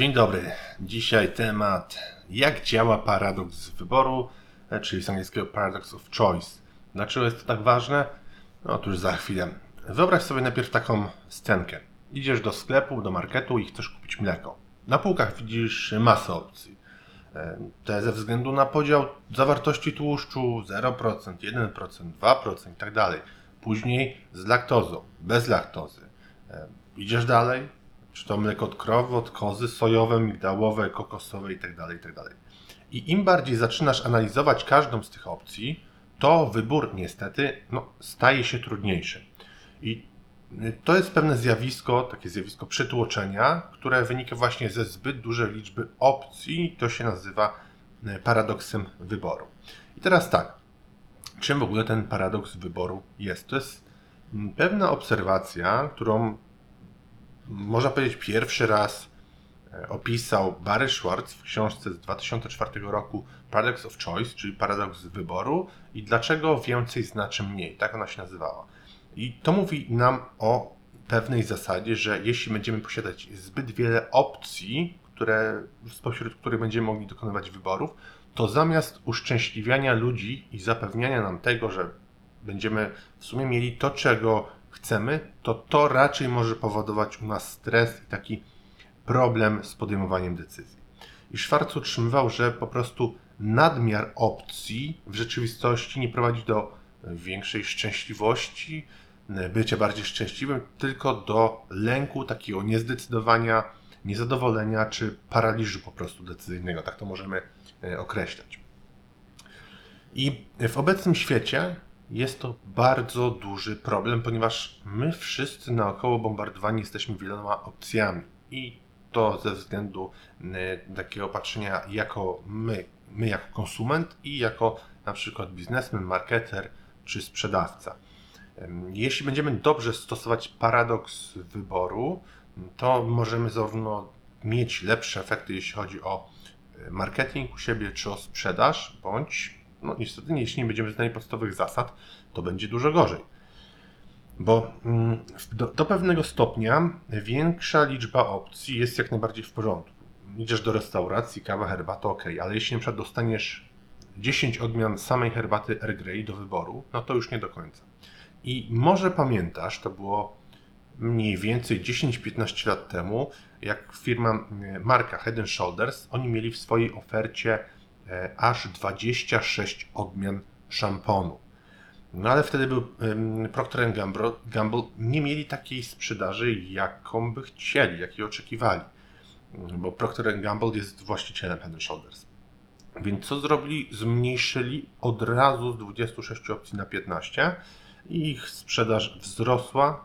Dzień dobry. Dzisiaj temat jak działa paradoks wyboru, e, czyli z angielskiego paradox of choice. Dlaczego jest to tak ważne? No otóż za chwilę. Wyobraź sobie najpierw taką scenkę. Idziesz do sklepu, do marketu i chcesz kupić mleko. Na półkach widzisz masę opcji. E, te ze względu na podział zawartości tłuszczu 0%, 1%, 2% i tak dalej. Później z laktozą, bez laktozy. E, idziesz dalej, czy to mleko od krowy, od kozy, sojowe, migdałowe, kokosowe itd., tak itd. Tak I im bardziej zaczynasz analizować każdą z tych opcji, to wybór niestety no, staje się trudniejszy. I to jest pewne zjawisko, takie zjawisko przytłoczenia, które wynika właśnie ze zbyt dużej liczby opcji. To się nazywa e, paradoksem wyboru. I teraz tak, czym w ogóle ten paradoks wyboru jest? To jest mm, pewna obserwacja, którą można powiedzieć pierwszy raz e, opisał Barry Schwartz w książce z 2004 roku Paradox of Choice, czyli paradoks wyboru i dlaczego więcej znaczy mniej. Tak ona się nazywała. I to mówi nam o pewnej zasadzie, że jeśli będziemy posiadać zbyt wiele opcji, które, spośród których będziemy mogli dokonywać wyborów, to zamiast uszczęśliwiania ludzi i zapewniania nam tego, że będziemy w sumie mieli to, czego chcemy, to to raczej może powodować u nas stres i taki problem z podejmowaniem decyzji. I Schwarz utrzymywał, że po prostu nadmiar opcji w rzeczywistości nie prowadzi do większej szczęśliwości, bycia bardziej szczęśliwym, tylko do lęku, takiego niezdecydowania, niezadowolenia czy paraliżu po prostu decyzyjnego. Tak to możemy e, określać. I w obecnym świecie jest to bardzo duży problem, ponieważ my wszyscy naokoło bombardowani jesteśmy wieloma opcjami i to ze względu takiego patrzenia jako my, my jako konsument i jako na przykład biznesmen, marketer czy sprzedawca. Jeśli będziemy dobrze stosować paradoks wyboru, to możemy zarówno mieć lepsze efekty, jeśli chodzi o e, marketing u siebie, czy o sprzedaż, bądź no niestety, jeśli nie będziemy znali podstawowych zasad, to będzie dużo gorzej. Bo mm, do, do, pewnego stopnia większa liczba opcji jest jak najbardziej w porządku. Idziesz do restauracji, kawa, herbata, ok, ale jeśli na przykład dostaniesz 10 odmian samej herbaty Earl Grey do wyboru, no to już nie do końca. I może pamiętasz, to było mniej więcej 10-15 lat temu, jak firma, mm, marka Head Shoulders, oni mieli w swojej ofercie aż 26 odmian szamponu. No ale wtedy był Procter Gamble, Gamble nie mieli takiej sprzedaży, jaką by chcieli, jakiej oczekiwali. Bo Procter Gamble jest właścicielem Head Shoulders. Więc co zrobili? Zmniejszyli od razu z 26 opcji na 15 i ich sprzedaż wzrosła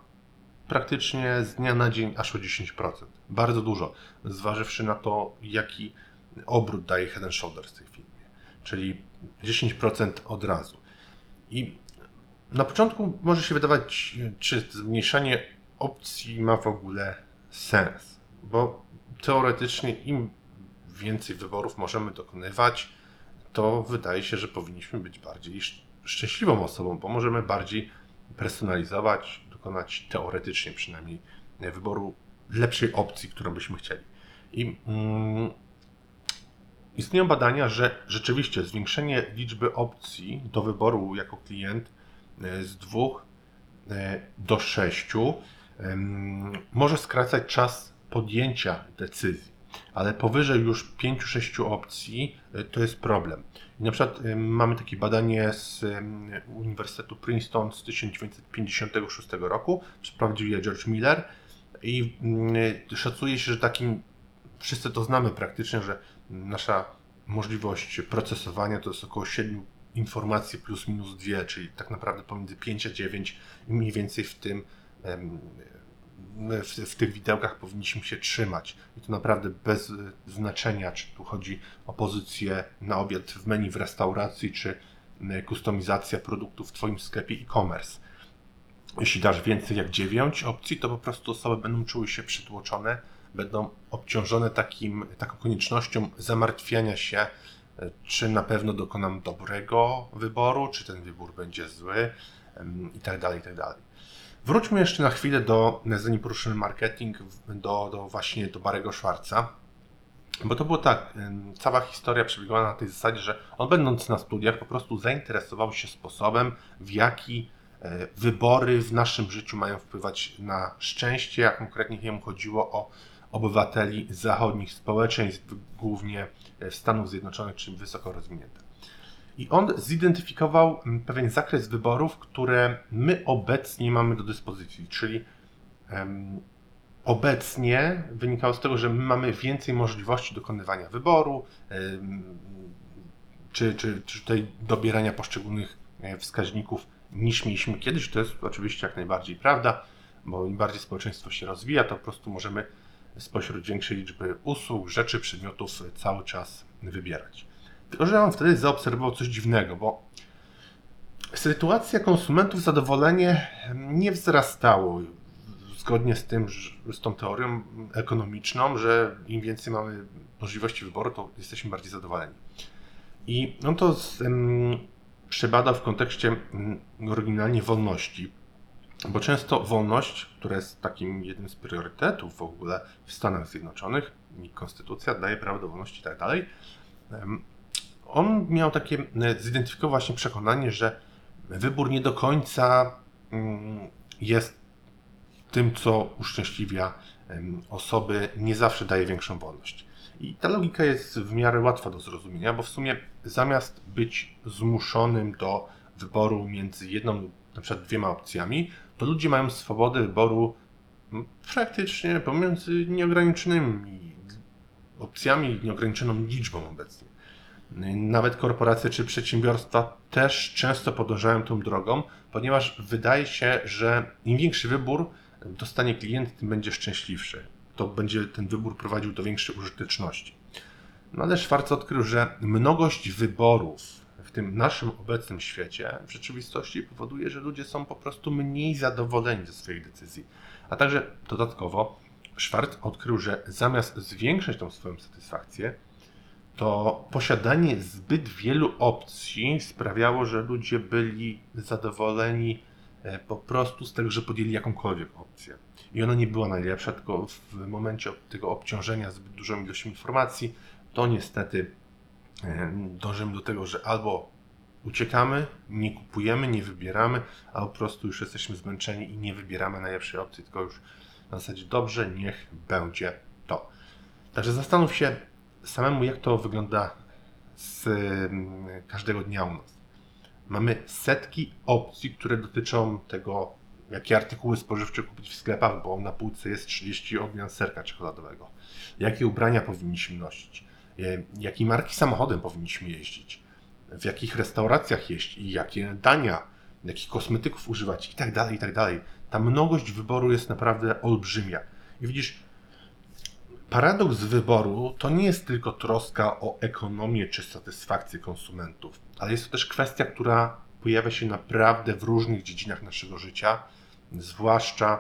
praktycznie z dnia na dzień aż o 10%. Bardzo dużo, zważywszy na to, jaki obrót daje Head Shoulders w tej firmie, czyli 10% od razu. I na początku może się wydawać, czy zmniejszanie opcji ma w ogóle sens, bo teoretycznie im więcej wyborów możemy dokonywać, to wydaje się, że powinniśmy być bardziej szczęśliwą osobą, bo możemy bardziej personalizować, dokonać teoretycznie przynajmniej wyboru lepszej opcji, którą byśmy chcieli. I mm, Istnieją badania, że rzeczywiście zwiększenie liczby opcji do wyboru jako klient e, z dwóch e, do sześciu może skracać czas podjęcia decyzji, ale powyżej już 5-6 opcji e, to jest problem. I na przykład mamy takie badanie z Uniwersytetu Princeton z 1956 roku, przeprowadził je George Miller i mm, szacuje się, że takim wszyscy to znamy praktycznie, że nasza możliwość procesowania to jest około 7 informacji plus minus 2, czyli tak naprawdę pomiędzy 5 a 9 i mniej więcej w tym w, w, tych widełkach powinniśmy się trzymać. I to naprawdę bez znaczenia, czy tu chodzi o pozycję na obiad w menu w restauracji, czy kustomizacja produktów w Twoim sklepie e-commerce. Jeśli dasz więcej jak 9 opcji, to po prostu osoby będą czuły się przytłoczone będą obciążone takim, taką koniecznością zamartwiania się, e, czy na pewno dokonam dobrego wyboru, czy ten wybór będzie zły i tak dalej, i tak dalej. Wróćmy jeszcze na chwilę do, zanim poruszymy marketing, do, do właśnie do Barego Schwarza. Bo to było tak, cała historia przebiegała na tej zasadzie, że on będąc na studiach po prostu zainteresował się sposobem, w jaki wybory w naszym życiu mają wpływać na szczęście, a konkretnie jemu chodziło o obywateli zachodnich społeczeństw, głównie e, Stanów Zjednoczonych, czyli wysoko rozwinięte. I on zidentyfikował pewien zakres wyborów, które my obecnie mamy do dyspozycji, czyli um, obecnie wynikało z tego, że my mamy więcej możliwości dokonywania wyboru, um, czy, czy, czy tutaj dobierania poszczególnych e, wskaźników niż mieliśmy kiedyś. To jest oczywiście jak najbardziej prawda, bo im bardziej społeczeństwo się rozwija, to po prostu możemy spośród większej liczby usług, rzeczy, przedmiotów cały czas wybierać. Tylko, że on wtedy zaobserwował coś dziwnego, bo sytuacja konsumentów, zadowolenie nie wzrastało zgodnie z tym, z tą teorią ekonomiczną, że im więcej mamy możliwości wyboru, to jesteśmy bardziej zadowoleni. I on to z, przebadał w kontekście um, oryginalnie wolności, bo często wolność, która jest takim jednym z priorytetów w ogóle w Stanach Zjednoczonych, konstytucja daje prawo do wolności i tak dalej, on miał takie, e, zidentyfikował właśnie przekonanie, że wybór nie do końca mm, jest tym, co uszczęśliwia osoby, nie zawsze daje większą wolność. I ta logika jest w miarę łatwa do zrozumienia, bo w sumie zamiast być zmuszonym do wyboru między jedną lub na przykład dwiema opcjami, to ludzie mają swobodę wyboru praktycznie pomiędzy nieograniczonymi opcjami i nieograniczoną liczbą obecnie. Nawet korporacje czy przedsiębiorstwa też często podążają tą drogą, ponieważ wydaje się, że im większy wybór dostanie klient, tym będzie szczęśliwszy. To będzie ten wybór prowadził do większej użyteczności. No ale Schwarz odkrył, że mnogość wyborów w tym naszym obecnym świecie w rzeczywistości powoduje, że ludzie są po prostu mniej zadowoleni ze swoich decyzji. A także dodatkowo Schwarz odkrył, że zamiast zwiększać tą swoją satysfakcję, to posiadanie zbyt wielu opcji sprawiało, że ludzie byli zadowoleni po prostu z tego, że podjęli jakąkolwiek opcję. I ona nie była najlepsza, tylko w momencie tego obciążenia zbyt dużą ilością informacji, to niestety e, dążymy do tego, że albo uciekamy, nie kupujemy, nie wybieramy, a po prostu już jesteśmy zmęczeni i nie wybieramy najlepszej opcji, tylko już na zasadzie dobrze, niech będzie to. Także zastanów się, samemu jak to wygląda z mm, każdego dnia u nas. Mamy setki opcji, które dotyczą tego, jakie artykuły spożywcze kupić w sklepach, bo na półce jest 30 odmian serka czekoladowego. Jakie ubrania powinniśmy nosić? E, jakiej marki samochodem powinniśmy jeździć? W jakich restauracjach jeść i jakie dania? Jakich kosmetyków używać i tak dalej, i tak dalej. Ta mnogość wyboru jest naprawdę olbrzymia. I widzisz, Paradoks wyboru to nie jest tylko troska o ekonomię czy satysfakcję konsumentów, ale jest to też kwestia, która pojawia się naprawdę w różnych dziedzinach naszego życia, zwłaszcza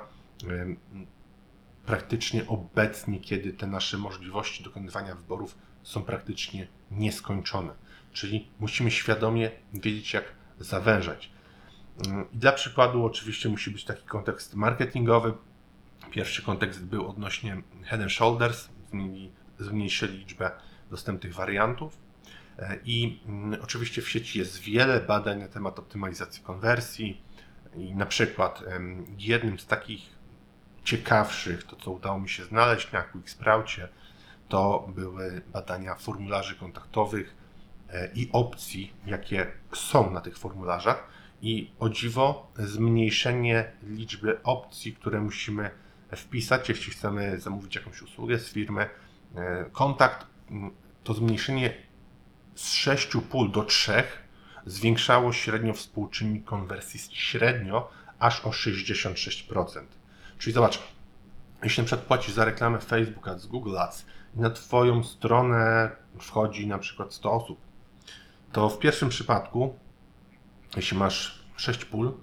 praktycznie obecnie, kiedy te nasze możliwości dokonywania wyborów są praktycznie nieskończone. Czyli musimy świadomie wiedzieć, jak zawężać. I dla przykładu, oczywiście, musi być taki kontekst marketingowy, Pierwszy kontekst był odnośnie Head and Shoulders, zmniejszyli liczbę dostępnych wariantów. E, I mm, oczywiście w sieci jest wiele badań na temat optymalizacji konwersji. I na przykład jednym z takich ciekawszych, to co udało mi się znaleźć na QuickSproucie, to były badania formularzy kontaktowych e, i opcji, jakie są na tych formularzach. I o dziwo, zmniejszenie liczby opcji, które musimy wpisać, jeśli chcemy zamówić jakąś usługę z firmy. E, kontakt to zmniejszenie z 6,5 do 3 zwiększało średnio współczynnik konwersji średnio aż o 66%. Czyli zobacz, jeśli na za reklamę Facebook Ads, Google Ads i na Twoją stronę wchodzi na przykład 100 osób, to w pierwszym przypadku, jeśli masz 6 pól,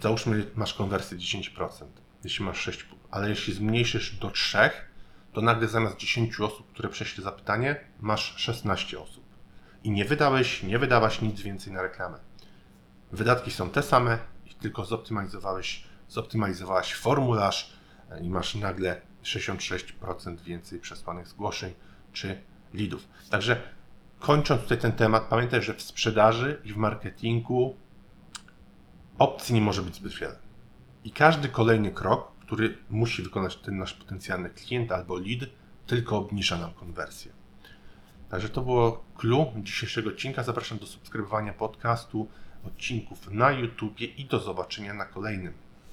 załóżmy masz konwersję 10% jeśli masz 6, ale jeśli zmniejszysz do 3, to nagle zamiast 10 osób, które przeszły zapytanie, masz 16 osób. I nie wydałeś, nie wydałaś nic więcej na reklamę. Wydatki są te same, tylko zoptymalizowałeś, zoptymalizowałaś formularz i masz nagle 66% więcej przesłanych zgłoszeń czy leadów. Także kończąc tutaj ten temat, pamiętaj, że w sprzedaży i w marketingu opcji nie może być zbyt wiele. I każdy kolejny krok, który musi wykonać ten nasz potencjalny klient albo lead, tylko obniża nam konwersję. Także to było clue dzisiejszego odcinka. Zapraszam do subskrybowania podcastu, odcinków na YouTube i do zobaczenia na kolejnym.